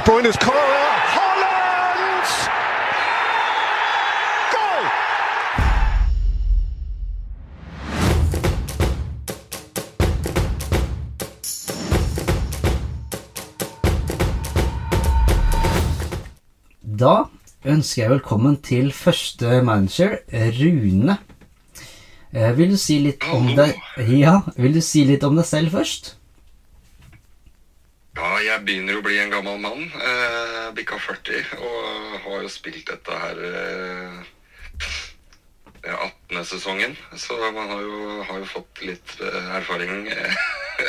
De Bruyne's corner. Holland! Goal! Da ønsker jeg velkommen til første manager, Rune. Eh, vil du si litt om deg Ja, vil du si litt om deg selv først? Ja, jeg begynner å bli en gammel mann. Eh, Bikka 40. Og har jo spilt dette her eh, 18. sesongen. Så man har jo, har jo fått litt eh, erfaring eh,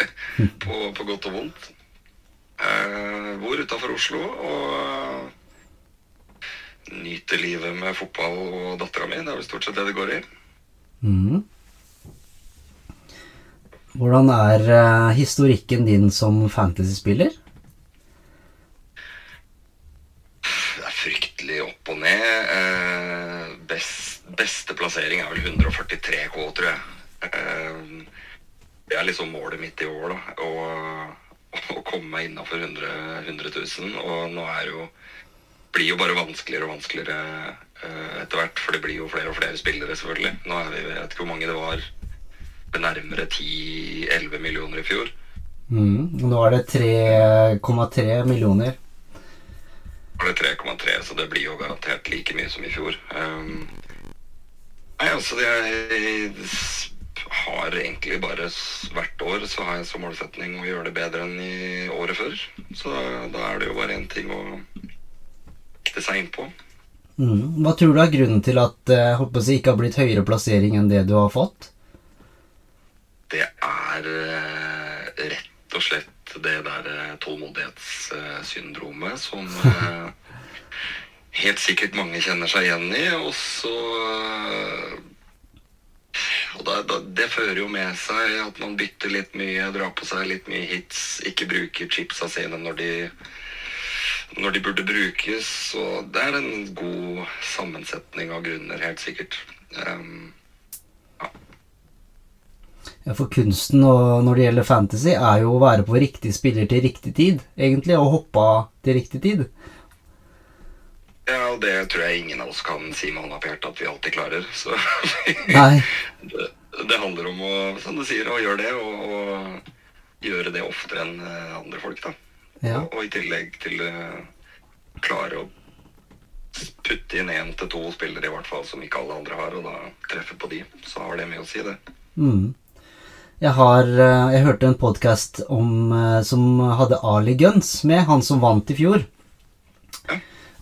på, på godt og vondt. Eh, bor utafor Oslo og nyter livet med fotball og dattera mi. Det er vel stort sett det det går i. Mhm. Hvordan er uh, historikken din som fantasyspiller? Det er fryktelig opp og ned. Uh, best, beste plassering er vel 143 K, tror jeg. Uh, det er liksom målet mitt i år, da. Å, komme meg innafor 100, 100 000. Og nå er jo blir jo bare vanskeligere og vanskeligere etter hvert. For det blir jo flere og flere spillere, selvfølgelig. Nå er vi, vet ikke hvor mange det var. Nærmere 10-11 millioner i fjor. Mm. Nå er det 3,3 millioner. Nå er det 3,3, så det blir jo garantert like mye som i fjor. Um, nei, altså jeg har egentlig bare hvert år så har jeg som målsetning å gjøre det bedre enn i året før. Så da er det jo bare én ting å sikte seg innpå. Mm. Hva tror du er grunnen til at Jeg håper på ikke har blitt høyere plassering enn det du har fått? Det er eh, rett og slett det der eh, tålmodighetssyndromet som eh, helt sikkert mange kjenner seg igjen i. Og så Og da, da, det fører jo med seg at man bytter litt mye, drar på seg litt mye hits, ikke bruker chipsa sine når de når de burde brukes. Og det er en god sammensetning av grunner, helt sikkert. Um, For kunsten og når det gjelder fantasy, er jo å være på riktig spiller til riktig tid, egentlig, og hoppe av til riktig tid. Ja, og det tror jeg ingen av oss kan si med hånda på hjertet at vi alltid klarer. Så det, det handler om å, som du sier, å gjøre det, og, og gjøre det oftere enn eh, andre folk, da. Ja. Og, og i tillegg til å klare å putte inn én til to spillere i hvert fall som ikke alle andre har, og da treffe på de, så har det mye å si, det. Mm. Jeg har eh, Jeg hørte en podkast som hadde Ali Guns med, han som vant i fjor.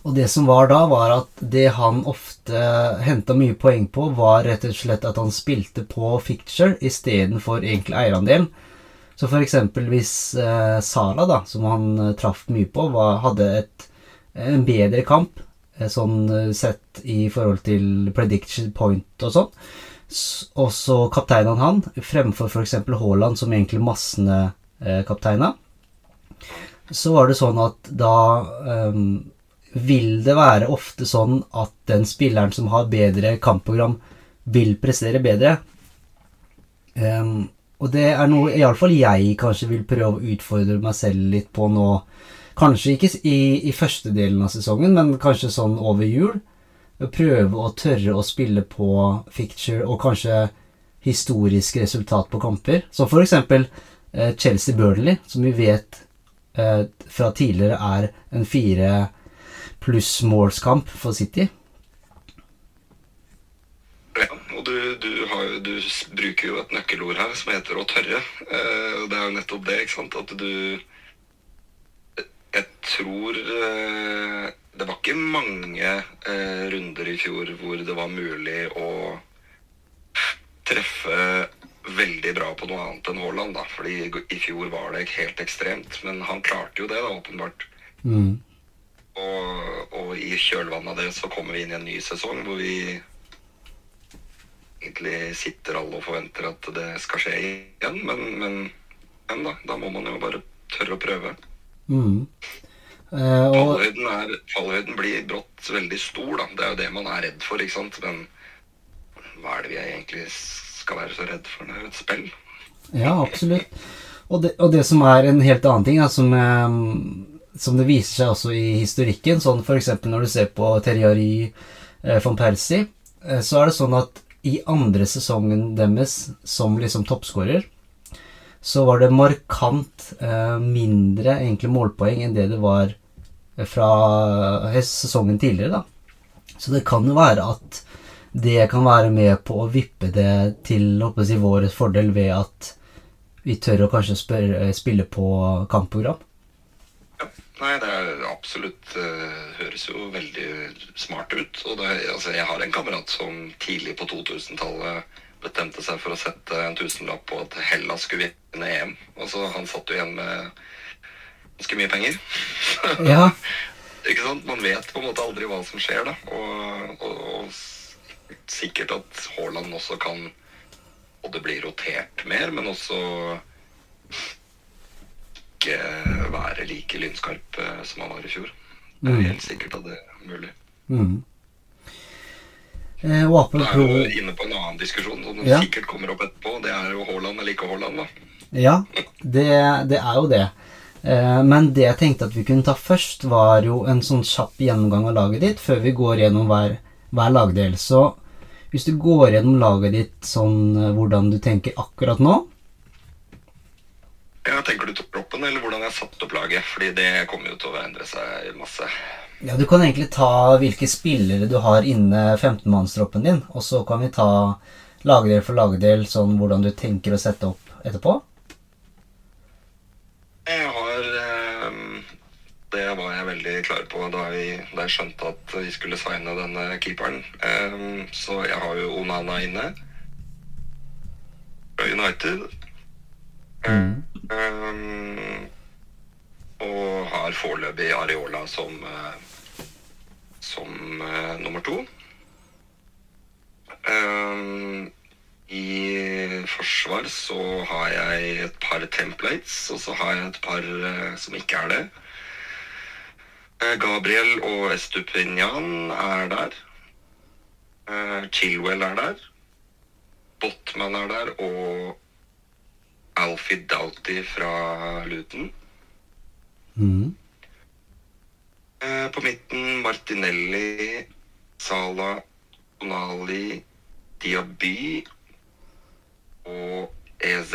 Og det som var da, var at det han ofte henta mye poeng på, var rett og slett at han spilte på ficture istedenfor egentlig eierandelen. Så for eksempel hvis eh, Sala, da, som han eh, traff mye på, var, hadde et, en bedre kamp, eh, sånn eh, sett i forhold til prediction point og sånn, S- og så kapteina han han fremfor f.eks. Haaland, som egentlig massene eh, kapteina. Så var det sånn at da um, vil det være ofte sånn at den spilleren som har bedre kampprogram, vil prestere bedre. Um, og det er noe iallfall jeg kanskje vil prøve å utfordre meg selv litt på nå. Kanskje ikke i, i første delen av sesongen, men kanskje sånn over jul prøve å tørre å spille på ficture og kanskje historisk resultat på kamper. Som eksempel eh, Chelsea-Burnley, som vi vet eh, fra tidligere er en fire pluss målskamp for City. Ja, og du, du, har, du bruker jo et nøkkelord her som heter å tørre. Eh, det er jo nettopp det, ikke sant? At du Jeg tror eh, Ikke mange eh, runder i fjor hvor det var mulig å treffe veldig bra på noe annet enn Haaland, da. Fordi i- i fjor var det helt ekstremt. Men han klarte jo det, da, åpenbart. Mm. Og, og i kjølvannet av det så kommer vi inn i en ny sesong hvor vi egentlig sitter alle og forventer at det skal skje igjen. Men, men, men da, da må man jo bare tørre å prøve. Mm. Eh, Fallhøyden, er, fallhøyden blir brått veldig stor, da. Det er jo det man er redd for, ikke sant. Men hva er det vi egentlig skal være så redd for? når Det er et spill. Ja, absolutt. Og det, og det som er en helt annen ting, da, som jeg som det viser seg også i historikken, sånn f.eks. når du ser på Terjari eh, von Persie, eh, så er det sånn at i andre sesongen deres som liksom toppskårer, så var det markant eh, mindre egentlig målpoeng enn det det var fra eh, sesongen tidligere, da. Så det kan jo være at det kan være med på å vippe det til jeg, vår fordel ved at vi tør å kanskje spørre, spille på kampprogram. Nei, det er absolutt uh, høres jo veldig smart ut. Og det, altså, jeg har en kamerat som tidlig på 2000-tallet bestemte seg for å sette en tusenlapp på at Hellas skulle vinne EM. Altså, han satt jo igjen med ganske mye penger. Ja. Ikke sant? Man vet på en måte aldri hva som skjer, da. Og, og, og sikkert at Haaland også kan Og det blir rotert mer, men også ikke være like lynskarp eh, som han var i fjor. Det er Mm. helt sikkert at det er mulig. Mm. Eh, og Da er jo inne på en annen diskusjon som Ja. sikkert kommer opp etterpå. Det er jo Haaland eller ikke Haaland, da. Ja, det, det er jo det. Eh, men det jeg tenkte at vi kunne ta først, var jo en sånn kjapp gjennomgang av laget ditt før vi går gjennom hver, hver lagdel. Så hvis du går gjennom laget ditt sånn eh, hvordan du tenker akkurat nå Ja, tenker du troppen, eller hvordan jeg har satt opp laget? Fordi det kommer jo til å endre seg masse. Ja, Du kan egentlig ta hvilke spillere du har inne 15-mannstroppen din, og så kan vi ta lagdel for lagdel sånn hvordan du tenker å sette opp etterpå. Jeg har eh, Det var jeg veldig klar på da, vi, da jeg skjønte at vi skulle signe denne keeperen. Eh, så jeg har jo Onana inne. Fra United. Mm. Eh, og har foreløpig Areola som som eh, nummer to. Eh, I forsvar så har jeg et par templates, og så har jeg et par eh, som ikke er det. Eh, Gabriel og Estupinian er der. Eh, Chilwell er der. Botman er der, og Alfie Doughty fra Luton. Mm. På midten Martinelli, Sala, Onali, Diaby og EZ.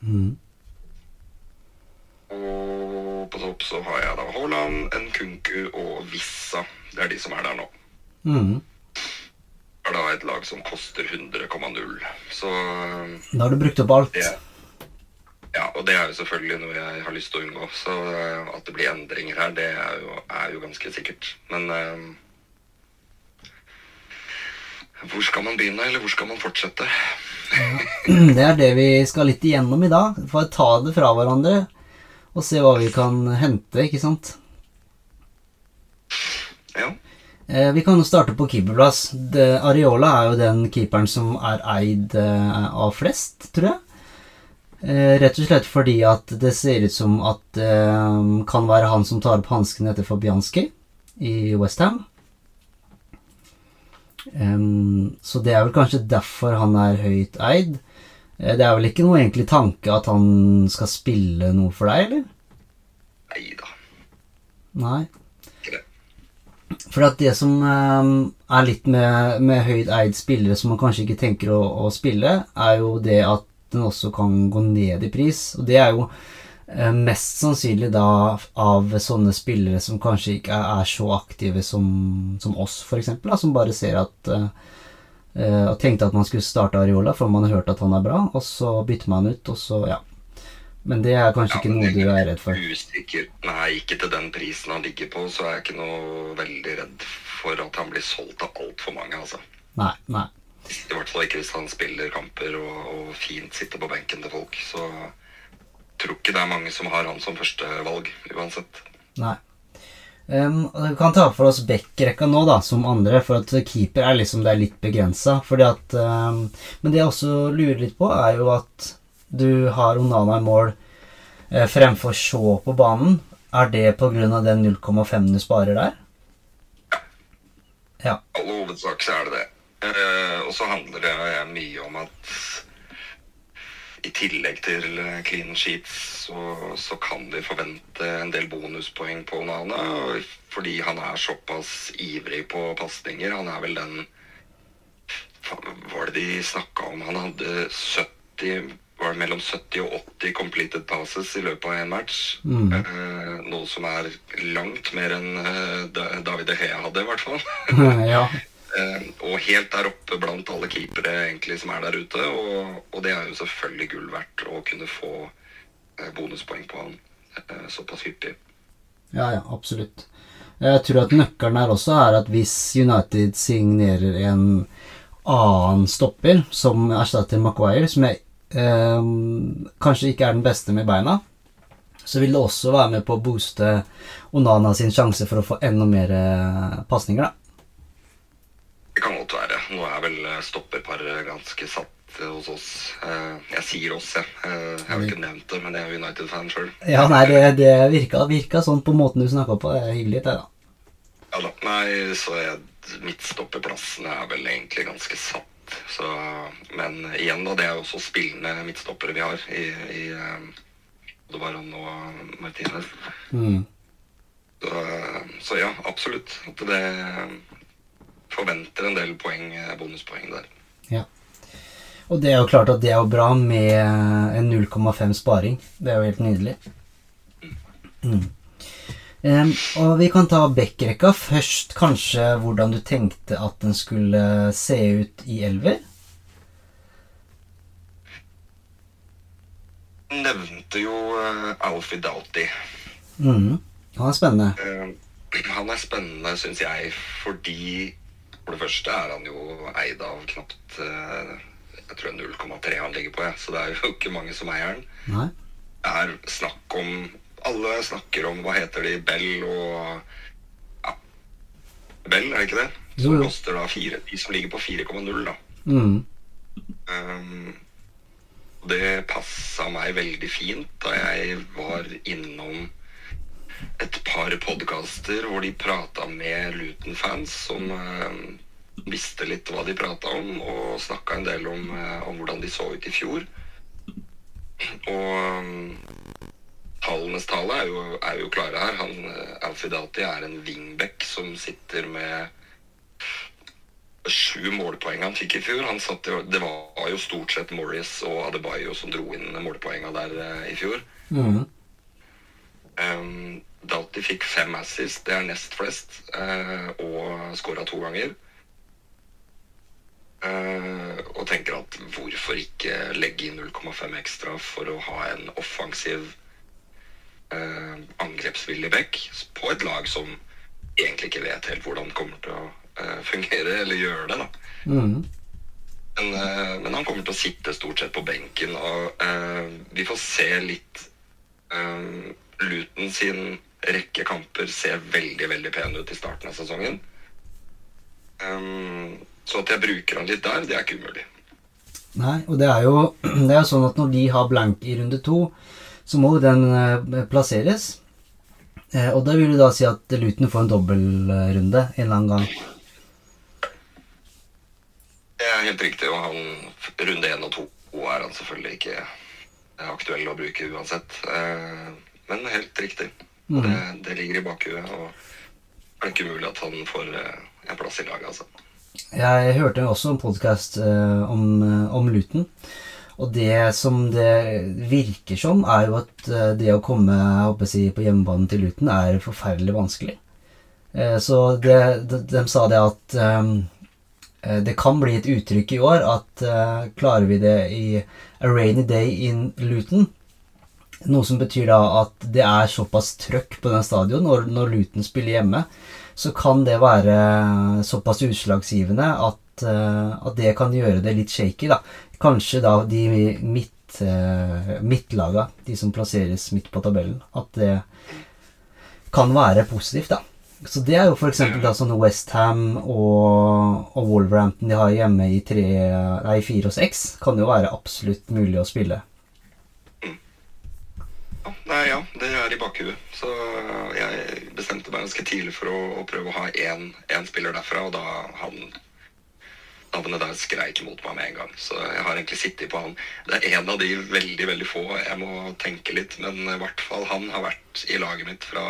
Mm. Og på topp så har jeg da Haaland, Nkunku og Vissa. Det er de som er der nå. Mm. Det er da et lag som koster 100,0. Så Da har du brukt opp alt. det Ja, og det er jo selvfølgelig noe jeg har lyst til å unngå. Så eh, at det blir endringer her, det er jo, er jo ganske sikkert. Men eh, hvor skal man begynne, eller hvor skal man fortsette? Det er det vi skal litt igjennom i dag. For å ta det fra hverandre og se hva vi kan hente, ikke sant? Ja. Eh, vi kan jo starte på keeperplass. Areola er jo den keeperen som er eid eh, av flest, tror jeg. Eh, rett og slett fordi at det ser ut som at det kan være han som tar opp hanskene etter Fabianski i Westham. Um, så det er vel kanskje derfor han er høyt eid. Eh, Det er vel ikke noe egentlig tanke at han skal spille noe for deg, eller? Nei da. Nei. For at det som eh, er litt med, med høyt eid spillere som man kanskje ikke tenker å, å spille, er jo det at den også kan gå ned i pris. Og det er jo eh, mest sannsynlig da av sånne spillere som kanskje ikke er, så aktive som, som oss, eksempel, som bare ser at eh, og tenkte at man skulle starte Areola, for man har hørt at han er bra, og så bytter man ut, og så, ja. Men det er kanskje Ja, ikke noe du er redd for. Usikker. Nei, ikke til den prisen han ligger på, så er jeg ikke noe veldig redd for at han blir solgt av altfor mange, altså. Nei, nei. I hvert fall ikke hvis han spiller kamper og, og fint sitter på benken til folk. Så tror ikke det er mange som har han som førstevalg, uansett. Nei. Um, vi kan ta for oss backrekka nå, da, som andre, for at keeper er liksom det er litt begrensa. Um, Men det jeg også lurer litt på, er jo at du har Onana i mål eh, fremfor Shaw på banen. Er det pga. den 0,5 du sparer der? Ja. I all hovedsak så er det det. Eh, og så handler det mye om at i tillegg til eh, clean sheets, så, så kan vi forvente en del bonuspoeng på Onana. Fordi han er såpass ivrig på pasninger. Han er vel den var det de snakka om? Han hadde 70 var det mellom 70 og 80 completed passes i løpet av en match. Mm. Eh, noe som er langt mer enn eh, David De Hea hadde, i hvert fall. ja. Eh, og helt der oppe blant alle keepere egentlig som er der ute. Og, og det er jo selvfølgelig gull verdt å kunne få eh, bonuspoeng på han eh, såpass hyppig. Ja, ja, absolutt. Jeg tror at nøkkelen her også er at hvis United signerer en annen stopper som erstatter Maguire, som jeg eh, kanskje ikke er den beste med beina, så vil det også være med på å booste Onana sin sjanse for å få enda mer eh, pasninger, da. Det kan godt være. Nå er vel eh, stopperparet ganske satt eh, hos oss. Eh, jeg sier oss, jeg. Jeg har ikke nevnt det, men jeg er United-fan sjøl. Ja, nei, det, det virka, virka sånn på måten du snakka på. Det er hyggelig, det, da. Ja da. Nei, så jeg, midtstopperplassene er vel egentlig ganske satt. Så, men igjen, da. Det er jo også spillende midtstoppere vi har i, i både Varan og Martinez. Mm. Så, så ja, absolutt. At det forventer en del poeng, eh, bonuspoeng der. Ja. Og det er jo klart at det er jo bra med en 0,5 sparing. Det er jo helt nydelig. Mm. Um, og vi kan ta backrekka først. Kanskje hvordan du tenkte at den skulle se ut i elver? Nevnte jo Alfie Doughty. Mm. Han er spennende. Eh, han er spennende, syns jeg, fordi for det første er han jo eid av knapt eh, Jeg tror er 0,3 han ligger på, jeg. så det er jo ikke mange som eier den. Det er snakk om Alle snakker om hva heter de, Bell og ja, Bell, er det ikke det? Som jo. koster da fire, de som ligger på 4,0, da. Mm. Um, det passa meg veldig fint da jeg var innom et par podkaster hvor de prata med Luton-fans som eh, visste litt hva de prata om, og snakka en del om, eh, om hvordan de så ut i fjor. Og um, tallenes tale er jo, er jo klare her. Han, Alfidati er en wingback som sitter med sju målpoeng han fikk i fjor. Han satt det var jo stort sett Morris og Adebayo som dro inn målpoenga der eh, i fjor. Mm. Um, Doughty fikk fem assist, det er nest flest, eh, og skåra to ganger. Eh, og tenker at hvorfor ikke legge inn 0,5 ekstra for å ha en offensiv eh, angrepsvillig back på et lag som egentlig ikke vet helt hvordan kommer til å eh, fungere eller gjøre det. da. Mm. Men, eh, men han kommer til å sitte stort sett på benken, og eh, vi får se litt Luton sin rekke kamper ser veldig, veldig pen ut i starten av sesongen. Um, så at jeg bruker han litt der, det er ikke umulig. Nei, og det er jo det er sånn at når de har blank i runde to, så må den eh, plasseres. Eh, og da vil du da si at Luton får en dobbeltrunde en eller annen gang. Det er helt riktig, og han, runde én og to er han selvfølgelig ikke aktuell å bruke uansett. Eh, men helt riktig. Og det, det ligger i bakhuet. Og det er ikke umulig at han får eh, en plass i laget, altså. Jeg hørte også en podkast om, eh, om Luton. Og det som det virker som, er jo at eh, det å komme si, på hjemmebanen til Luton er forferdelig vanskelig. Eh, Så det, de, de sa det at eh, det kan bli et uttrykk i år at uh, klarer vi det i a rainy day in Luton, noe som betyr da at det er såpass trøkk på den stadion når, når Luton spiller hjemme, så kan det være såpass utslagsgivende at, eh, at det kan gjøre det litt shaky. da. Kanskje da de midt, uh, midtlaga, de som plasseres midt på tabellen, at det kan være positivt, da. Så det er jo f.eks. da sånne Westham og, og Wolverhampton de har hjemme i tre, nei, fire og seks, kan jo være absolutt mulig å spille. Ja, nei, ja, det er i bakhuet. Så jeg bestemte meg ganske tidlig for å, å prøve å ha én, én spiller derfra, og da han navnet der skreik mot meg med en gang. Så jeg har egentlig sittet på han. Det er en av de veldig, veldig få jeg må tenke litt, men i hvert fall han har vært i laget mitt fra,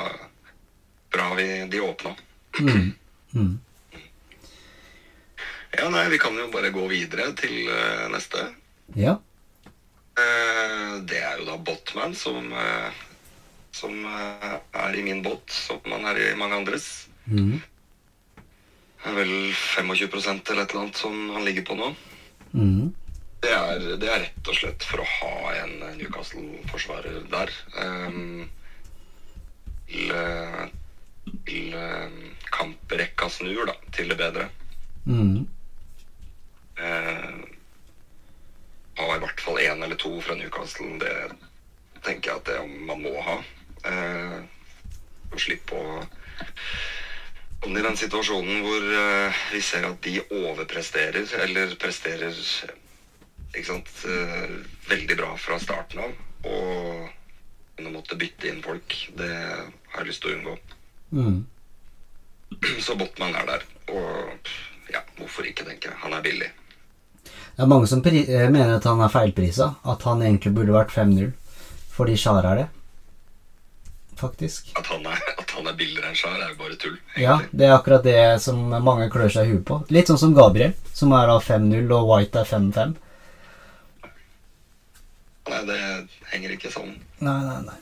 fra vi, de åpna. Mm. Mm. Ja, nei, vi kan jo bare gå videre til eh, neste. Ja. Eh, det er jo da Botman som, eh, som eh, er i min båt, som han er i mange andres. Mm. Det er vel 25% eller et eller annet som han ligger på nå. Mm. Det er, det er rett og slett for å ha en Newcastle-forsvarer der. Um, til til kamprekka snur, da, til det bedre. Mm. Eh, ha i hvert fall én eller to fra Newcastle, det tenker jeg at det man må ha. Eh, og slippe å komme i den situasjonen hvor eh, vi ser at de overpresterer, eller presterer ikke sant, eh, veldig bra fra starten av. Og å måtte bytte inn folk. Det har jeg lyst til å unngå. Mm. Så Botman er der. Og ja, hvorfor ikke, tenker jeg. Han er billig. Det er mange som eh, mener at han er feilprisa. At han egentlig burde vært 5-0. Fordi Shar er det. Faktisk. At han er, at han er billigere enn Shar, er jo bare tull. Egentlig. Ja, det er akkurat det som mange klør seg i huet på. Litt sånn som Gabriel, som er da 5-0, og White er 5-5. Nei, det henger ikke sammen. Nei, nei, nei.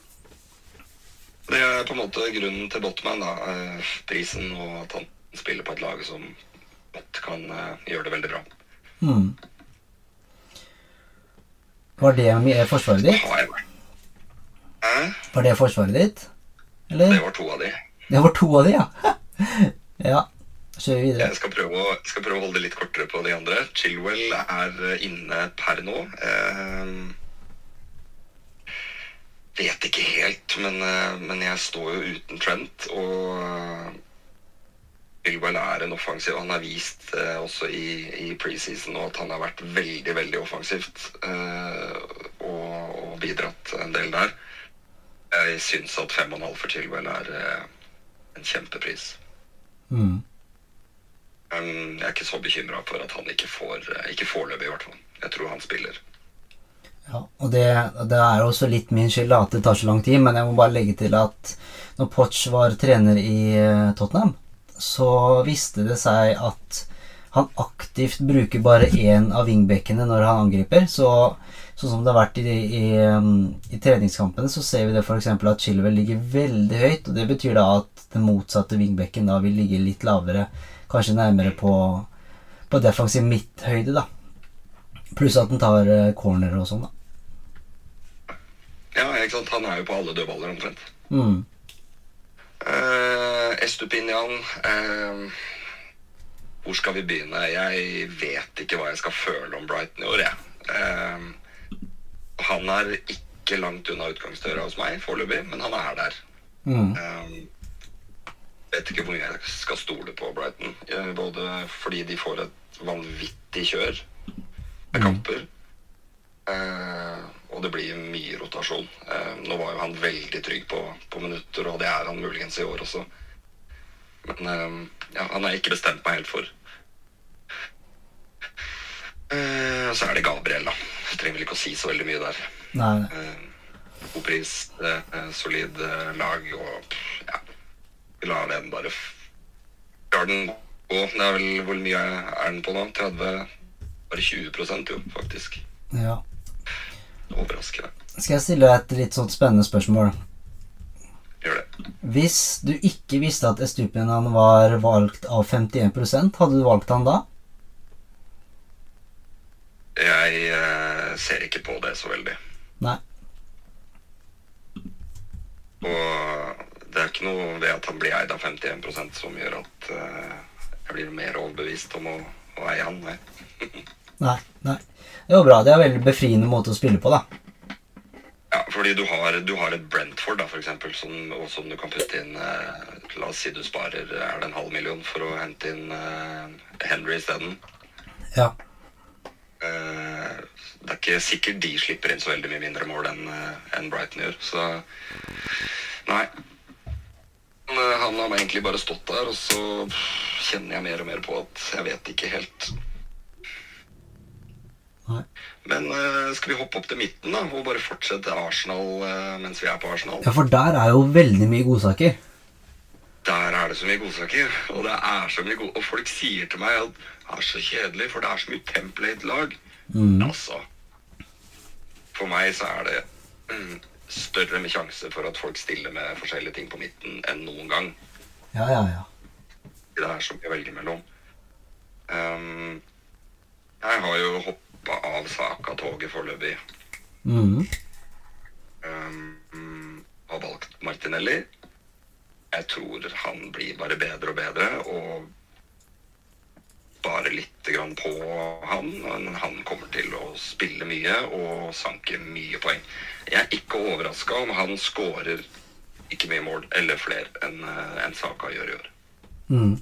Det er på en måte grunnen til Botman, da. eh, Prisen og at han spiller på et lag som godt kan eh, gjøre det veldig bra. Mm. Var det forsvaret ditt? Har jeg vært Hæ? Var det forsvaret ditt? Eller? Det var to av de. Det var to av de, ja. ja. Kjører vi videre. Jeg skal prøve, å, skal prøve å holde det litt kortere på de andre. Chilwell er eh, inne per nå. Eh, vet ikke helt, men, eh, men jeg står jo uten Trent. Og eh, er en offensiv. Han har vist eh, også i, i preseason nå at han har vært veldig, veldig offensivt. Eh, og, og bidratt en del der. Jeg syns at 5,5 for Chilwell er eh, en kjempepris. Mm. Men jeg er ikke så bekymra for at han ikke får eh, Ikke foreløpig, i hvert fall. Jeg tror han spiller. Ja, og det, det er også litt min skyld at det tar så lang tid, men jeg må bare legge til at når Poch var trener i eh, Tottenham, så viste det seg at han aktivt bruker bare én av wingbackene når han angriper. Så sånn som det har vært i, i, um, i treningskampene, så ser vi det f.eks. at Chilwell ligger veldig høyt. Og det betyr da at den motsatte wingbacken da vil ligge litt lavere, kanskje nærmere på, på defensiv midthøyde, da. Pluss at den tar eh, corner og sånn, da. Ja, ikke sant? Han er jo på alle dødballer omtrent. Mm. Uh, Estupinian uh, Hvor skal vi begynne? Jeg vet ikke hva jeg skal føle om Brighton i år, jeg. Uh, han er ikke langt unna utgangsdøra hos meg foreløpig, men han er der. Mm. Eh, vet ikke hvor mye jeg skal stole på Brighton. Både fordi de får et vanvittig kjør med kamper. Eh, og det blir mye rotasjon. Eh, nå var jo han veldig trygg på, på minutter, og det er han muligens i år også. Men eh, ja, han har ikke bestemt meg helt for. Eh, så er det Gabriel, da. Jeg trenger vel ikke å si så veldig mye der. Nei. God pris, solid lag og ja. Vi lar den bare lar den gå. Det er vel Hvor mye er den på nå? 30 Bare 20% jo, faktisk. Ja. Overraskende. Skal jeg stille deg et litt sånn spennende spørsmål? Gjør det. Hvis du ikke visste at Estupinan var valgt av 51% hadde du valgt han da? Jeg eh, ser ikke på det så veldig. Nei. Og det er ikke noe ved at han blir eid av 51% som gjør at eh, jeg blir mer overbevist om å, å eie han. Nei. Nei. Nei. Det var bra. Det er en veldig befriende måte å spille på, da. Ja, fordi du har, du har et Brentford, da, for eksempel, som, og som du kan putte inn eh, La oss si du sparer er det en halv million for å hente inn eh, Henry isteden. Ja. Eh, det er ikke sikkert de slipper inn så veldig mye mindre mål enn en Brighton gjør. Så nei. Eh, han har egentlig bare stått der, og så kjenner jeg mer og mer på at jeg vet ikke helt Nei. Men uh, skal vi hoppe opp til midten da, og bare fortsette Arsenal uh, mens vi er på Arsenal? Ja, for der er jo veldig mye godsaker. Der er det så mye godsaker, og det er så mye god... Og folk sier til meg at det er så kjedelig, for det er så mye template-lag. Mm. Altså, for meg så er det mm, større med sjanse for at folk stiller med forskjellige ting på midten enn noen gang. Ja, ja, ja. Det er så mye å velge mellom. Um, jeg har jo hoppa av Saka-toget foreløpig. Mm. Um, har valgt Martinelli. Jeg tror han blir bare bedre og bedre, og bare litt grann på han. Men han kommer til å spille mye og sanke mye poeng. Jeg er ikke overraska om han scorer ikke mye mål, eller flere, enn en Saka gjør i år. Mm.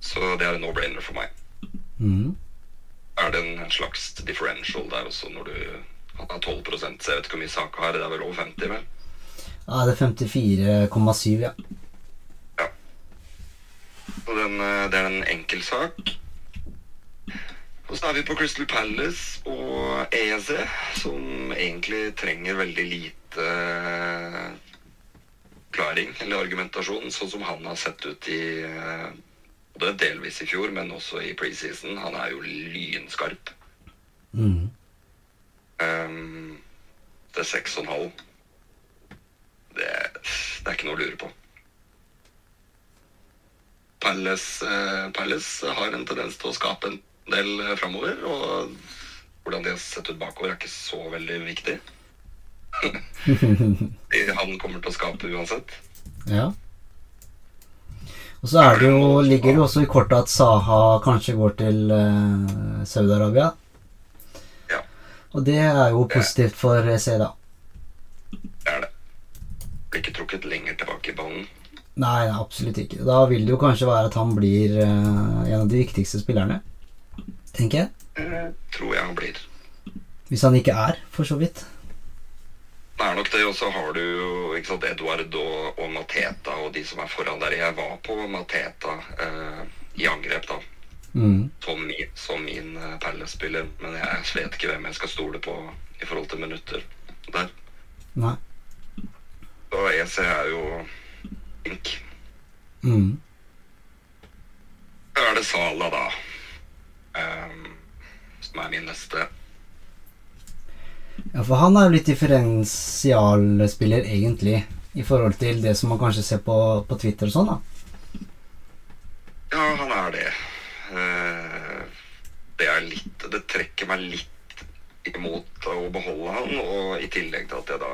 Så det er en no-brainer for meg. Mm. Er det en slags differential der også, når du har 12 så jeg vet ikke hvor mye Saka har. Det er vel over 50, vel? Ja, det er 54,7, ja. Ja. Og den, eh, det er en enkel sak. Og så er vi på Crystal Palace og EEC, som egentlig trenger veldig lite eh, klaring eller argumentasjon, sånn som han har sett ut i eh, både delvis i fjor, men også i preseason. Han er jo lynskarp. Mm. Um, det er seks og en halv. Det, det er ikke noe å lure på. Palace, eh, Palace har en tendens til å skape en del eh, framover, og hvordan de har sett ut bakover, er ikke så veldig viktig. Han kommer til å skape uansett. Ja. Og så det jo, ligger det jo også i kortet at Saha kanskje går til eh, Saudi-Arabia. Ja, Og det er jo positivt for EC, da. det er det. Blir ikke trukket lenger tilbake i ballen. Nei, absolutt ikke. Da vil det jo kanskje være at han blir eh, en av de viktigste spillerne. Tenker jeg. Eh, tror jeg han blir. Hvis han ikke er, for så vidt. Det er nok det, og så har du jo ikke sant, Edward og, og Mateta og de som er foran der. Jeg var på Mateta eh, i angrep, da. Mm. som min, som min eh, Palace-spiller, men jeg vet ikke hvem jeg skal stole på i forhold til minutter der. Nei. Og EC er jo flink. Mm. Så er det Sala, da. Um, som er min neste. Ja, for han er jo litt differensialspiller, egentlig, i forhold til det som man kanskje ser på, på Twitter og sånn, da. Ja, han er det. Eh, det er litt Det trekker meg litt imot å beholde han, og i tillegg til at jeg da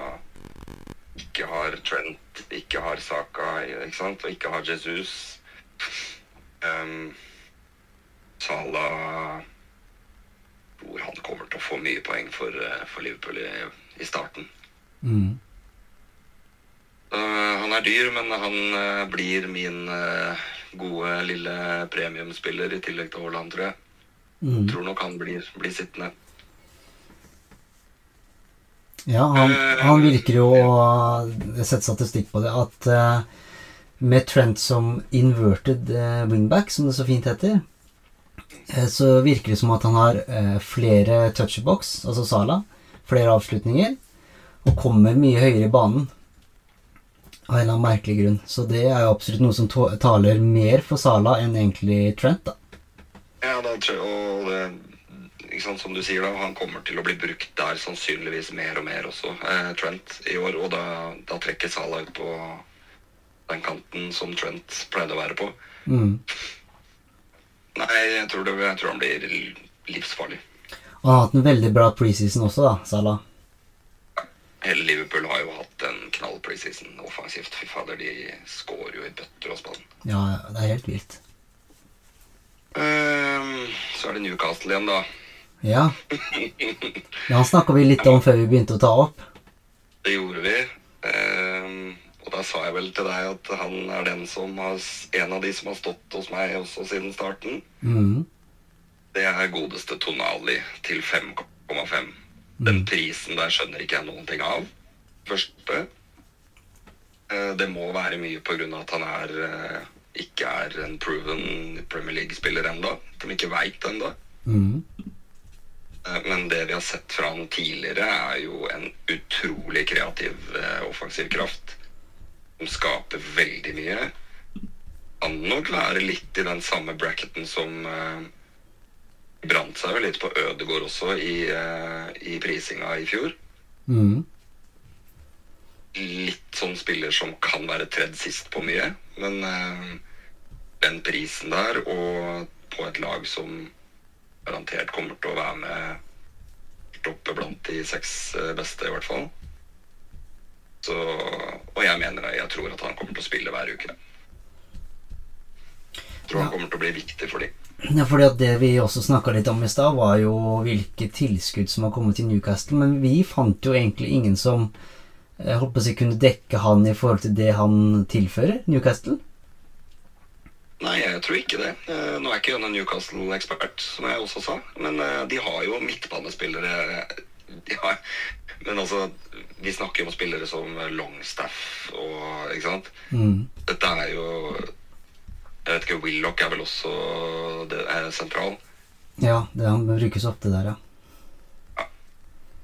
ikke har Trent, ikke har Saka, ikke sant, og ikke har Jesus. Um, Salah tror han kommer til å få mye poeng for, eh, for Liverpool i, i starten. Mm. Uh, han er dyr, men han eh, blir min eh, gode lille premiumspiller i tillegg til Haaland, tror jeg. Mm. Tror nok han blir, blir sittende. Ja, han, han virker jo å sette statistikk på det, at eh, med Trent som inverted eh, wingback, som det så fint heter, eh, så virker det som at han har eh, flere touchbox, altså Sala, flere avslutninger, og kommer mye høyere i banen. Av en eller annen merkelig grunn. Så det er jo absolutt noe som taler mer for Sala enn egentlig Trent, da. Ja, det tror jeg, og det, sant, som du sier da, han kommer til å bli brukt der sannsynligvis mer og mer også, eh, Trent, i år. Og da, da trekker Sala ut på den kanten som Trent pleide å være på. Mm. Nei, jeg tror, det, jeg tror han blir livsfarlig. Og han har hatt en veldig bra preseason også, da, Salah. Hele Liverpool har jo hatt en knall preseason offensivt. Fy fader, de scorer jo i bøtter og spann. Ja, det er helt vilt. Um, så er det Newcastle igjen, da. Ja. ja han snakka vi litt om før vi begynte å ta opp. Det gjorde vi. Ehm, og da sa jeg vel til deg at han er den som har, en av de som har stått hos meg også siden starten. Mm. Det er godeste Tonali til 5,5. Den prisen der skjønner ikke jeg noen ting av. Første. Eh, Det må være mye av at han er, eh, ikke er en proven Premier League-spiller enda. De ikke veit enda. Mm. Eh, Men det vi har sett fra han tidligere, er jo en utrolig kreativ offensiv kraft. Som skaper veldig mye. Kan nok være litt i den samme bracketen som eh, brant seg jo litt på Ødegård også i, eh, i prisinga i fjor. Mm. Litt sånn spiller som kan være tredd sist på mye, men eh, den prisen der, og på et lag som garantert kommer til å være med oppe blant de seks eh, beste, i hvert fall. Så, og jeg mener jeg tror at han kommer til å spille hver uke. Jeg tror han kommer til å bli viktig for dem. Ja, fordi at Det vi også snakka litt om i stad, var jo hvilke tilskudd som har kommet til Newcastle. Men vi fant jo egentlig ingen som jeg håper jeg kunne dekke han i forhold til det han tilfører Newcastle. Nei, jeg tror ikke det. Eh, Nå er ikke jeg noen Newcastle-ekspert, som jeg også sa. Men eh, de har jo midtbanespillere har, Men altså, vi snakker jo om spillere som Longstaff og Ikke sant? Mm. Dette er jo Jeg vet ikke, Willoch er vel også det er sentral. Ja, det han brukes ofte der, ja.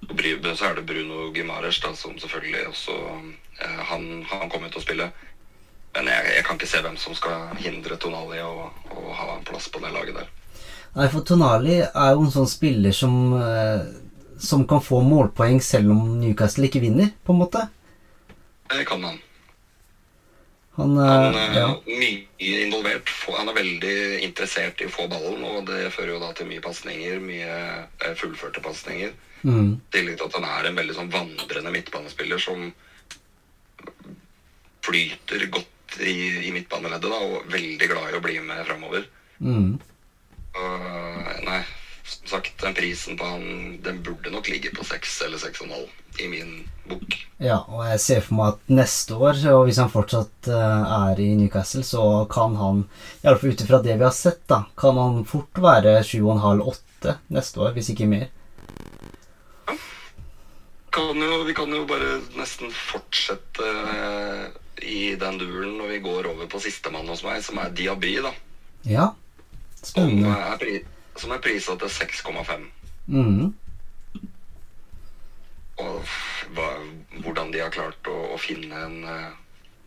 Og Bry- Så er det Bruno Gimares, da, som selvfølgelig også eh, Han, han kommer til å spille. Men jeg, jeg kan ikke se hvem som skal hindre Tonali å, å ha en plass på det laget der. Nei, for Tonali er jo en sånn spiller som eh, Som kan få målpoeng selv om Newcastle ikke vinner, på en måte. Det kan han. Han, Han eh, er ja. mye involvert. Han er veldig interessert i å få ballen, og det fører jo da til mye pasninger. Mye eh, fullførte pasninger. Mm. I tillegg til at han er en veldig sånn vandrende midtbanespiller som flyter godt i, i midtbaneleddet, da, og veldig glad i å bli med framover. Mm. Uh, nei, som sagt, den prisen på han Den burde nok ligge på seks eller seks og en halv i min bok. Ja, og jeg ser for meg at neste år, og hvis han fortsatt eh, er i Newcastle, så kan han, iallfall ut ifra det vi har sett, da, kan han fort være 7,5-8 neste år, hvis ikke mer. Kan jo, vi kan jo bare nesten fortsette eh, i den duelen når vi går over på sistemann hos meg, som er Diaby, da. Ja, Som spennende. er, pri, som er prisa til 6,5. Mm. Og hva, hvordan de har klart å, å finne en, eh,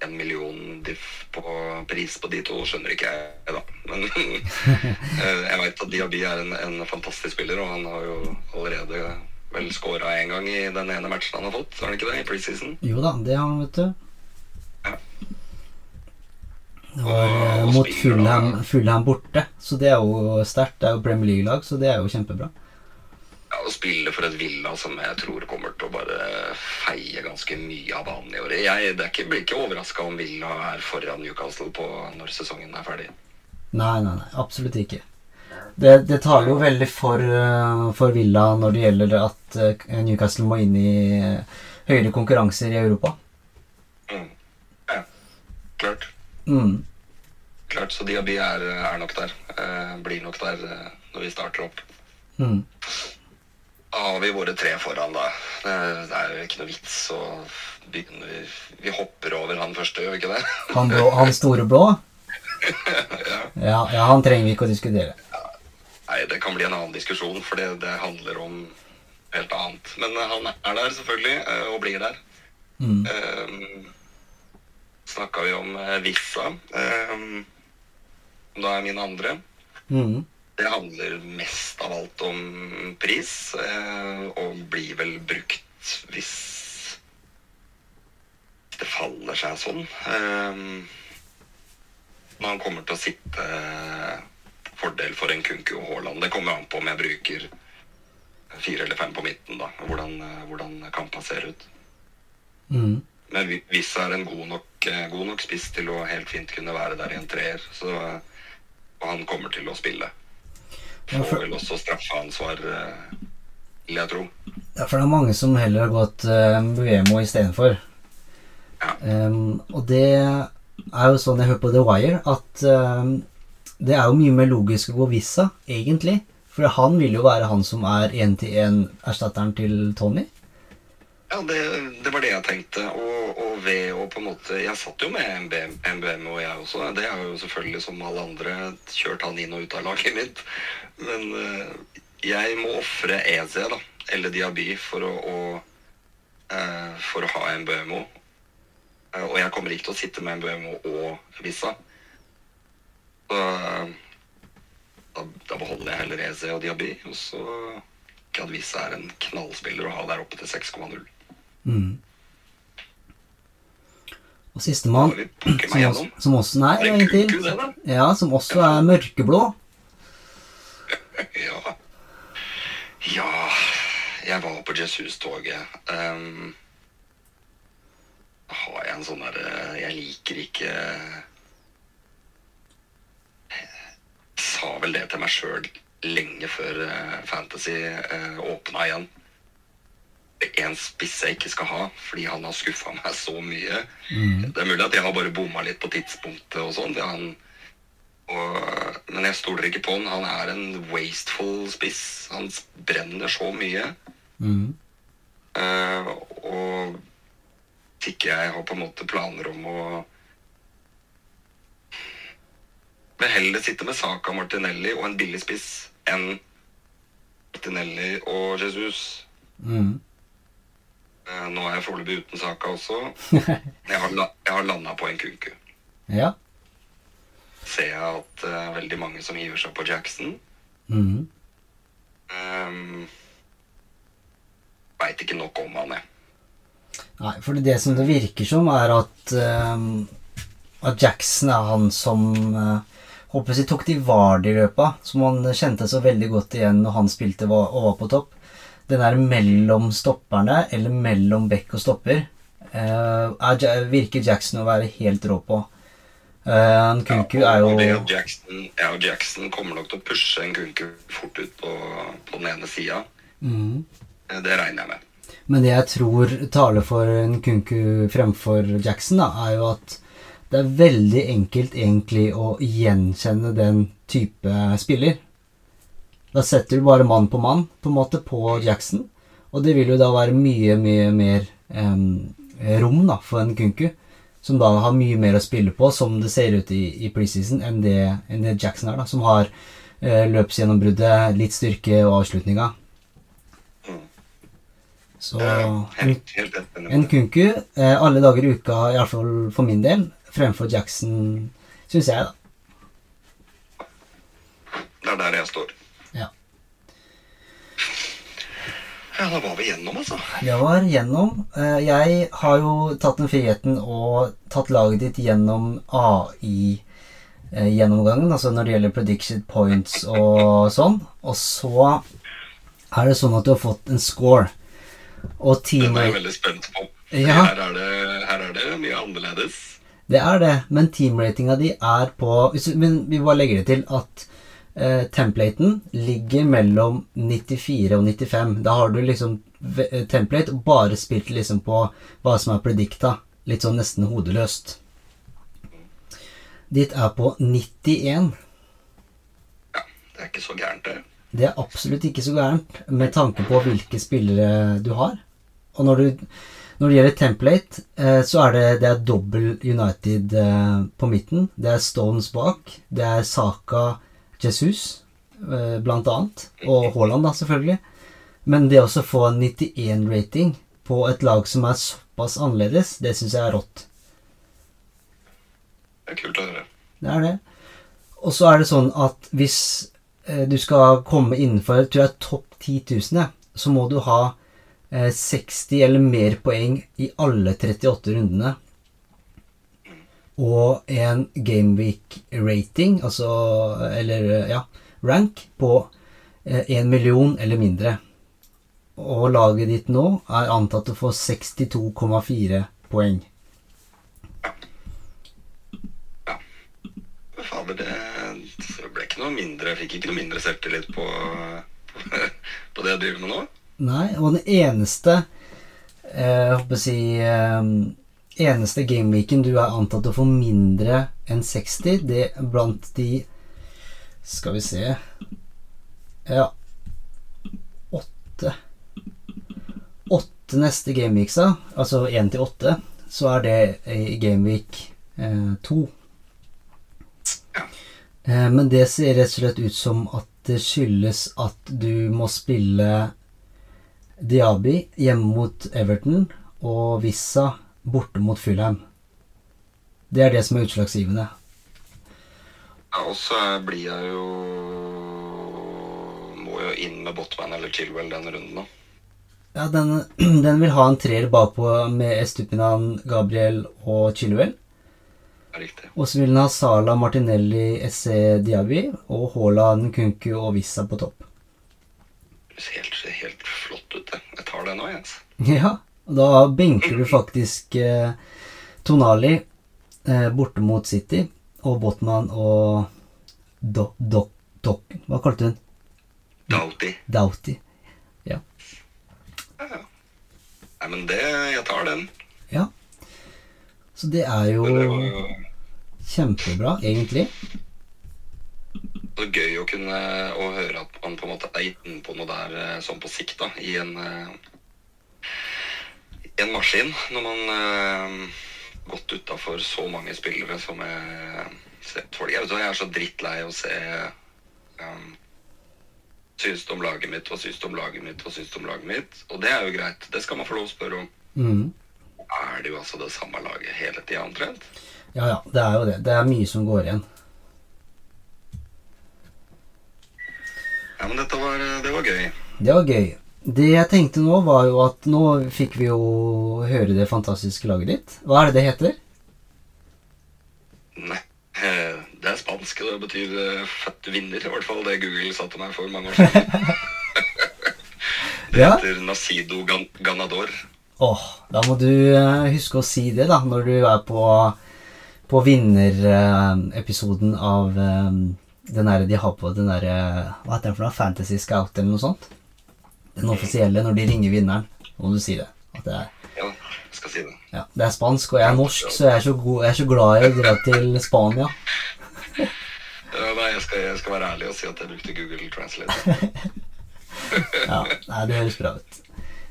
en million diff på pris på de to, skjønner ikke jeg, da. Men eh, jeg veit at Diaby er en, en fantastisk spiller, og han har jo allerede vel scora én gang i den ene matchen han har fått, har han ikke det, i preseason? Jo da, det har han, vet du. Ja. Var eh, Og mot Fulham. Fulham borte, så det er jo sterkt. Det er jo Premier League-lag, så det er jo kjempebra. Ja, Å spille for et Villa som jeg tror kommer til å bare feie ganske mye av banen i år. Jeg det er ikke, blir ikke overraska om Villa er foran Newcastle på når sesongen er ferdig. Nei, nei, nei, absolutt ikke. Det, det taler jo veldig for, eh, for Villa når det gjelder at eh, Newcastle må inn i høyere konkurranser i Europa. Mm. Ja, klart. Mm. Klart, Så Diaby er, er nok der. Eh, blir nok der eh, når vi starter opp. Mm. Da har vi våre tre foran, da. Det, det er jo ikke noe vits å begynne Vi, vi hopper over han første, gjør vi ikke det? Han, blå, han store blå? ja. Ja, ja, han trenger vi ikke å diskutere. Nei, det kan bli en annen diskusjon, for det, det handler om helt annet. Men han er der, selvfølgelig, eh, og blir der. Mm. Um, Snakka vi om eh, Vissa, som da er min andre. Mm. Det handler mest av alt om pris, eh, og blir vel brukt hvis det faller seg sånn. Men han kommer til å sitte fordel for en Kunku og Haaland. Det kommer an på om jeg bruker fire eller fem på midten, da. Hvordan, eh, hvordan kampen ser ut. Mm. Men Vissa er en god nok, eh, god nok spiss til å helt fint kunne være der i en treer, så eh, han kommer til å spille. Får vel også straffeansvar, eh, vil jeg tro. Ja, for det er mange som heller har gått uh, Buemo istedenfor. Ja. Um, og det er jo sånn jeg hører på The Wire, at um, det er jo mye mer logisk å gå Vissa, egentlig. For han vil jo være han som er én-til-én-erstatteren til Tony. Ja, det, det var det jeg tenkte. Og, og ved å på en måte Jeg satt jo med MBM, og jeg også. Det har jo selvfølgelig som alle andre kjørt han inn og ut av laget mitt. Men uh, jeg må ofre EZ, da. Eller Diaby for å, å uh, For å ha MBMO. Uh, og jeg kommer ikke til å sitte med MBMO og Vissa. Så eh, da, da beholder jeg heller EZ og Diaby. Og så Kadvisa er en knallspiller å ha der oppe til 6,0. Mm. Og sistemann, som, som også Nei, Det er en til. kuku, det, da. Ja, som også er mørkeblå. Ja. Ja Jeg var på Jesus-toget. Um, har jeg en sånn derre Jeg liker ikke Jeg sa vel det til meg sjøl lenge før eh, Fantasy åpna igjen. En spiss jeg ikke skal ha, fordi han har skuffa meg så mye. Det er mulig at jeg har bare bomma litt på tidspunktet og sånn. men jeg stoler ikke på han. Han er en wasteful spiss. Han brenner så mye. Mm. Uh, og ikke jeg har på en måte planer om å vil heller sitte med Saka Martinelli og en billig spiss enn Martinelli og Jesus. Mm. Eh, nå er jeg foreløpig uten Saka også. Jeg har, jeg har landa på en kunku. Ja. Ser jeg at eh, veldig mange som hiver seg på Jackson. Mm. Um, Veit ikke nok om han, jeg. Nei, for det som det virker som, er at, ehm, at Jackson er han som uh, Håper jeg tok de Vardy-løpa, som han kjente så veldig godt igjen når han spilte og var på topp. Den der mellom stopperne, eller mellom bekk og stopper, eh, er, virker Jackson å være helt rå på. Uh, Kunku Ja, er og det jo at Jackson, ja, og Jackson kommer nok til å pushe en kunku fort ut på, på den ene sida. Mm. Det regner jeg med. Men det jeg tror taler for en Kunku fremfor Jackson, da, er jo at det er veldig enkelt egentlig å gjenkjenne den type spiller. Da setter du bare mann på mann på en måte på Jackson, og det vil jo da være mye, mye mer em, rom da for en Kunku, som da har mye mer å spille på, som det ser ut i, i preseason, enn det, enn det Jackson er, da, som har eh, løpsgjennombruddet, litt styrke og avslutninga. Så en, kunku eh, alle dager i uka, iallfall for min del, fremfor Jackson, syns jeg, da. Det er der jeg står. Ja. Da var vi gjennom, altså. Det var gjennom. Eh, jeg har jo tatt den friheten og tatt laget ditt gjennom AI-gjennomgangen, altså når det gjelder prediction points og sånn. Og så er det sånn at du har fått en score. Og Den er jeg veldig spent på. Ja. Her, er det, her er det mye annerledes. Det er det, men teamratinga di er på Men vi bare legger det til at eh, templaten ligger mellom 94 og 95. Da har du liksom eh, template bare spilt liksom på hva som er predicta. Litt sånn nesten hodeløst. Ditt er på 91. Ja, det er ikke så gærent, det. Det er absolutt ikke så gærent med tanke på hvilke spillere du har. Og når, du, når det gjelder template, eh, så er det, det er dobbel United eh, på midten. Det er Stones bak. Det er Saka Jesus, eh, blant annet. Og Haaland, da, selvfølgelig. Men det å få en 91-rating på et lag som er såpass annerledes, det syns jeg er rått. Det er kult å høre. Det er det. Og så er det sånn at hvis eh, du skal komme innenfor tror jeg topp 10 000, så må du ha eh, 60 eller mer poeng i alle 38 rundene. Og en gameweek-rating, altså Eller eh, ja, rank på én million eller mindre. Og laget ditt nå er antatt å få 62,4 poeng. Ja. Men Fader, det, det ble ikke noe mindre Jeg fikk ikke noe mindre selvtillit på, på, på det jeg driver med nå. Nei, og den eneste eh, Jeg håper å si eh, Eneste gameweeken du er antatt å få mindre enn 60, det er blant de Skal vi se Ja Åtte Åtte neste gameweeksa, altså én til åtte, så er det i gameweek eh, to. Eh, men det ser rett og slett ut som at det skyldes at du må spille Diaby hjemme mot Everton og Vissa borte mot Fulheim. Det er det som er utslagsgivende. Ja, og så blir jeg jo Må jo inn med Botman eller Chilwell den runden, da. Ja, den, den vil ha en treer bakpå med Estupinan, Gabriel og Chilwell. Riktig. Og så vil den ha Sala, Martinelli, Esse Diaby og Haaland, Kunku og Vissa på topp. Det ser helt, helt flott ut, det. Jeg tar det nå, Jens. Ja, da benker du faktisk eh, Tonali eh, borte mot City og Botman og Do, Do, Dok... Hva kalte hun? Doughty. Doughty. Ja. Ja, ja. Nei, men det Jeg tar den. ja. Så det er jo det var kjempebra, egentlig. så gøy å kunne å høre at man på en måte er inne på noe der eh, sånn på sikt, da, i en eh, en maskin. Når man uh, gått utafor så mange spillere som jeg ser folk jeg, vet jeg er så drittlei å se um, Syns du om laget mitt, hva syns du om laget mitt, hva syns du om laget mitt? Og det er jo greit. Det skal man få lov å spørre om. Mm. Er det jo altså det samme laget hele tida omtrent? Ja, ja, det er jo det. Det er mye som går igjen. Ja, men dette var, det var gøy. Det var gøy. Det jeg tenkte nå, var jo at nå fikk vi jo høre det fantastiske laget ditt. Hva er det det heter? Nei, eh, det er spansk, og det betyr eh, født vinner. I hvert fall det Google sa til meg for mange år siden. Det Ja. heter Nacido Gan Ganador. Åh, da må du eh, huske å si det, da, når du er på, på vinnerepisoden av den der de har på den derre Hva heter den for noe? Fantasy Scout eller noe sånt? Den offisielle, når de ringer vinneren. Nå må du si det. At det er Ja, jeg skal si det. Ja, det er spansk, og jeg er norsk, så jeg er så, god, jeg er så glad i å dra til Spania. Ja, nei, jeg skal, jeg skal være ærlig og si at jeg brukte Google Translate. Ja, nei, det høres bra ut.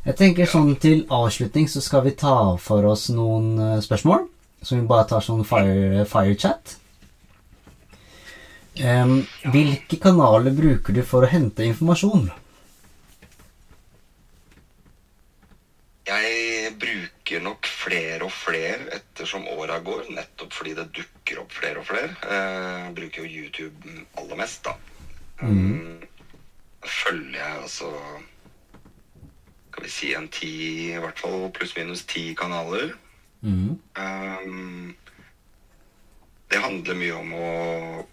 Jeg tenker sånn til avslutning så skal vi ta for oss noen eh, spørsmål. Som vi bare tar sånn fire, fire chat. Em, hvilke kanaler bruker du for å hente informasjon? Jeg bruker nok flere og flere ettersom åra går, nettopp fordi det dukker opp flere og flere. Eh, Jeg bruker jo YouTube aller mest, da. Mm. følger jeg altså Skal vi si en ti, i hvert fall pluss-minus ti kanaler. Mm. Um, det handler mye om å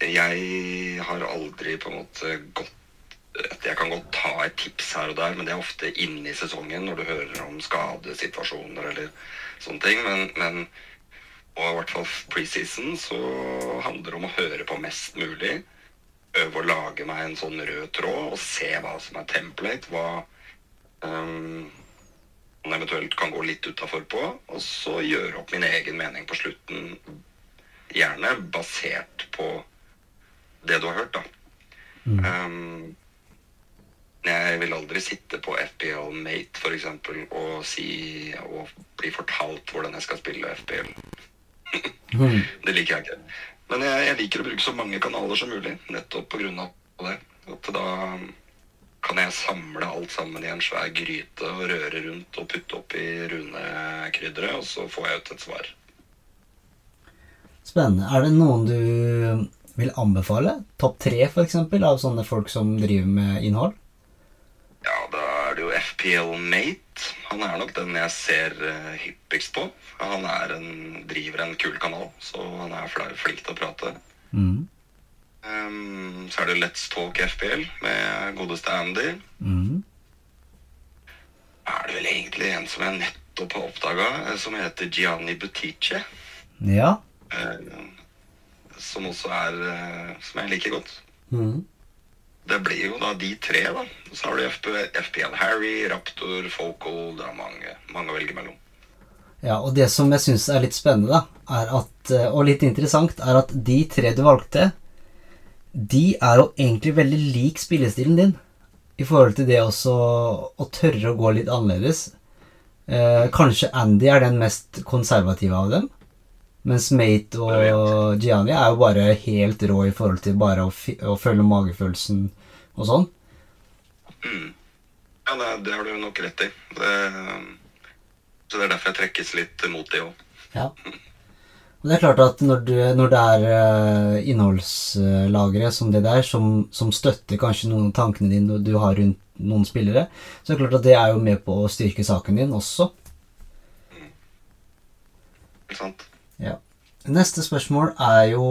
Jeg har aldri på en måte gått Jeg kan godt ta et tips her og der, men det er ofte inne i sesongen når du hører om skadesituasjoner eller sånne ting. Men, men og i hvert fall preseason så handler det om å høre på mest mulig. Øve å lage meg en sånn rød tråd og se hva som er template. Hva um, man eventuelt kan gå litt utafor på, og så gjøre opp min egen mening på slutten. Gjerne basert på det du har hørt, da. Um, jeg vil aldri sitte på FPL Mate for eksempel, og si og bli fortalt hvordan jeg skal spille FPL. Mhm. Det liker jeg ikke. Men jeg, jeg liker å bruke så mange kanaler som mulig, nettopp av det. At da kan jeg samle alt sammen i en svær gryte og røre rundt og putte oppi runekrydderet, og så får jeg ut et svar. Spennende. Er det noen du vil anbefale? Topp tre, eksempel, av sånne folk som driver med innhold? Ja, da er det jo FPL Mate. Han er nok den jeg ser eh, hyppigst på. Han er en, driver en kul kanal, så han er fl- flink til å prate. Mm. Um, så er det Let's Talk FPL med godeste Andy. Mm. Er det vel egentlig en som jeg nettopp har oppdaga, som heter Gianni Butice. Ja. Eh, som også er eh, Som jeg liker godt. Mhm. Det blir jo da de tre, da. Så har du FP, FPL Harry, Raptor, Focal Det er mange, mange å velge mellom. Ja, og det som jeg syns er litt spennende, da, at, eh, og litt interessant, er at de tre du valgte, de er jo egentlig veldig lik spillestilen din. i forhold til det også å tørre å gå litt annerledes. Eh, kanskje Andy er den mest konservative av dem. Mens Mate og Gianni er jo bare helt rå i forhold til bare å, å følge magefølelsen og sånn. Mm. Ja, det, det har du nok rett i. Det, så det er derfor jeg trekkes litt mot det òg. Ja. Og det er klart at når, du, når det er eh, innholdslagre som det der, som, som støtter kanskje noen av tankene dine du har rundt noen spillere, så er det klart at det er jo med på å styrke saken din også. Ikke sant? Ja. Neste spørsmål er jo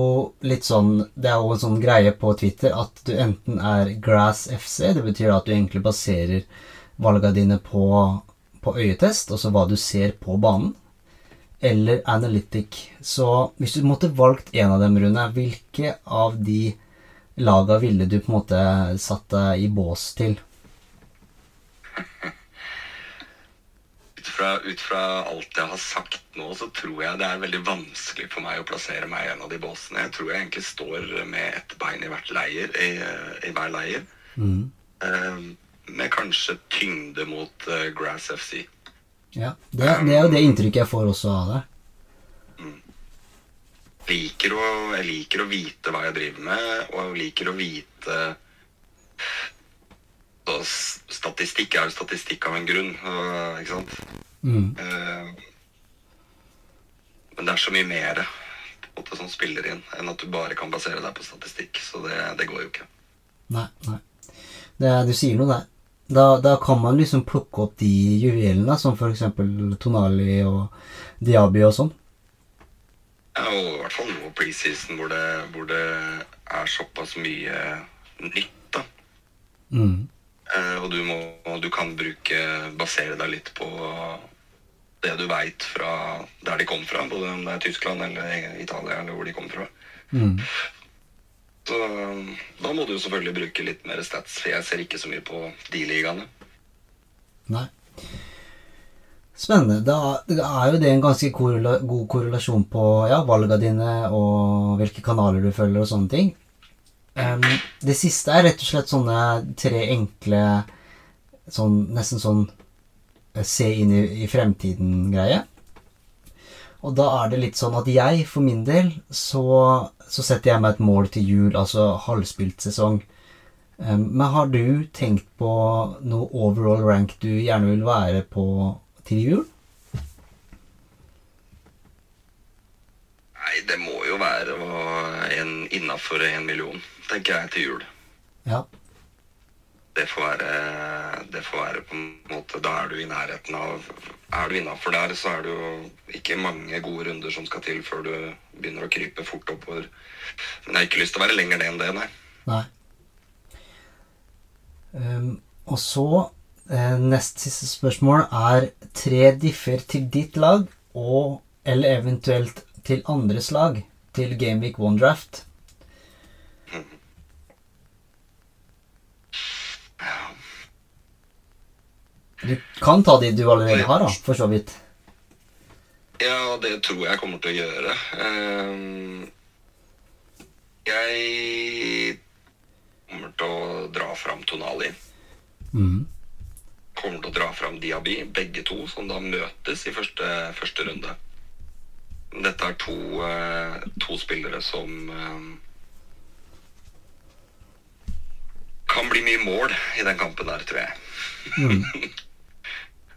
litt sånn Det er jo en sånn greie på Twitter at du enten er Grass FC, det betyr at du egentlig baserer valgene dine på, på øyetest, altså hva du ser på banen, eller Analytic. Så hvis du måtte valgt en av dem, Rune, hvilke av de laga ville du på en måte satt deg i bås til? Fra, ut fra alt jeg har sagt nå, så tror jeg det er veldig vanskelig for meg å plassere meg i en av de båsene. Jeg tror jeg egentlig står med ett bein i leir, i, i hver leir. Mm. Uh, med kanskje tyngde mot uh, Grass FC. Ja, det, det er jo det inntrykket jeg får også av det. Liker å, jeg liker å vite hva jeg driver med, og jeg liker å vite Statistikk er jo statistikk av en grunn, ikke sant? Mm. Eh, Men det er så mye mer måte, som spiller inn, enn at du bare kan basere deg på statistikk. Så det, det går jo ikke. Nei, nei. Det, er- du sier noe der. Da, da kan man liksom plukke opp de juvelene, som eksempel Tonali og Diaby og sånn. Ja, og i hvert fall nå preseason hvor det, hvor det er såpass mye nytt, da. Mm. Eh, og du, må, du kan bruke basere deg litt på det du veit fra der de kom fra, både om det er Tyskland eller Italia eller hvor de kom fra. Mm. Så da må du jo selvfølgelig bruke litt mer stats, for jeg ser ikke så mye på de ligaene. Nei. Spennende. Da er jo det en ganske korrela god korrelasjon på ja, valga dine og hvilke kanaler du følger og sånne ting. Em, det siste er rett og slett sånne tre enkle sånn, Nesten sånn eh, se inn i, i fremtiden-greie. Og da er det litt sånn at jeg, for min del, så, så setter jeg meg et mål til jul, altså halvspilt sesong. Um, Men har du tenkt på noe overall rank du gjerne vil være på til jul? Nei, det må jo være innafor en million, tenker jeg, til jul. Ja. Det får være, det får være på en måte Da er du i nærheten av Er du innafor der, så er det jo ikke mange gode runder som skal til før du begynner å krype fort oppover. Men jeg har ikke lyst til å være lenger ned enn det, nei. Nei. Um, og så eh, Nest siste spørsmål er tre differ til ditt lag, og eller eventuelt til andres lag, til Gameweek One Draft. Du kan ta de du allerede har, da, for så vidt. Ja, det tror jeg kommer til å gjøre. Ehm, jeg kommer til å dra fram Tonali. Mm. Kommer til å dra fram Diaby, begge to, som da møtes i første, første runde. Dette er to, eh, to spillere som eh, kan bli mye mål i den kampen der, tror jeg. Mhm.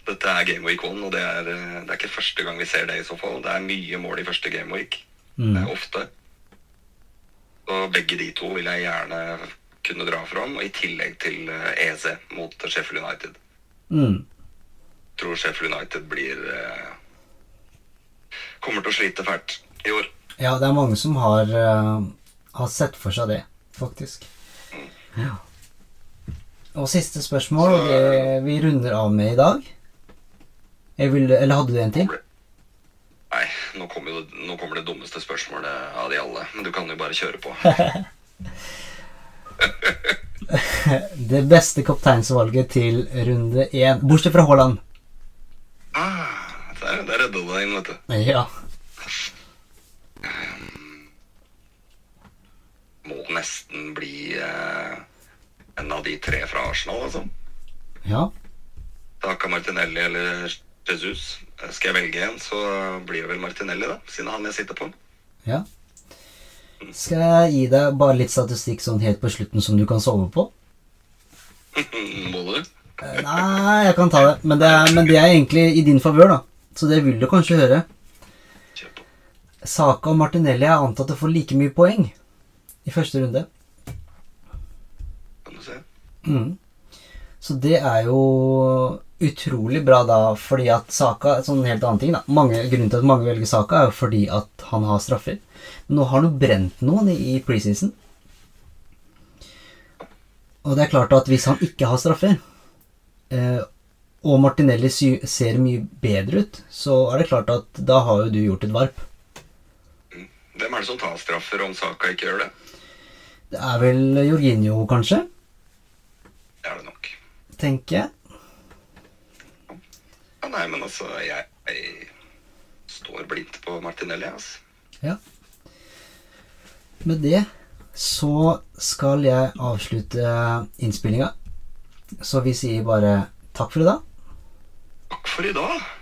Dette er Game Week 1, og det er, eh, det er ikke første gang vi ser det i så fall. Det er mye mål i første Game Week. Det Mhm. er ofte. Og begge de to vil jeg gjerne kunne dra fram, og i tillegg til eh, EZ mot Sheffield United. Mhm. Tror Sheffield United blir eh, Kommer til å slite fælt i år. Ja, det er mange som har, har sett for seg det, faktisk. Ja. Og siste spørsmål, Så, det vi runder av med i dag. Vil, eller hadde du en ting? Nei, nå kommer, jo, nå kommer det dummeste spørsmålet av de alle. Men du kan jo bare kjøre på. Det beste kapteinsvalget til runde én, bortsett fra Haaland. Ah, der, der redda du deg inn, vet du. Ja. Må nesten bli eh, en av de tre fra Arsenal, altså. Ja. Taka Martinelli eller Jesus. Eh, Skal jeg velge en, så blir det vel Martinelli, da. Siden han jeg sitter på. ja. Skal jeg gi deg bare litt statistikk sånn helt på slutten som du kan sove på? Må du? Eh, Nei, jeg kan ta det. Men det er, men det er egentlig i din favør, da. Så det vil du kanskje høre. Saka og Martinelli er antatt å få like mye poeng i første runde. Kan du se. Mm. Så det er jo utrolig bra da, fordi at Saka Sånn helt annen ting, da. Mange, grunnen til at mange velger Saka, er jo fordi at han har straffer. Men nå har han jo brent noen i, i preseason. Og det er klart at hvis han ikke har straffer, eh, og Martinelli ser mye bedre ut, så er det klart at da har jo du gjort et varp. Hvem er det som tar straffer om Saka ikke gjør det? Det er vel Jorginho, kanskje? Det er det nok. Tenker jeg. Nei, men altså, jeg, jeg står blindt på Martinelli, altså. Ja. Med det så skal jeg avslutte innspillinga. Så vi sier bare takk for i dag. Takk for i dag.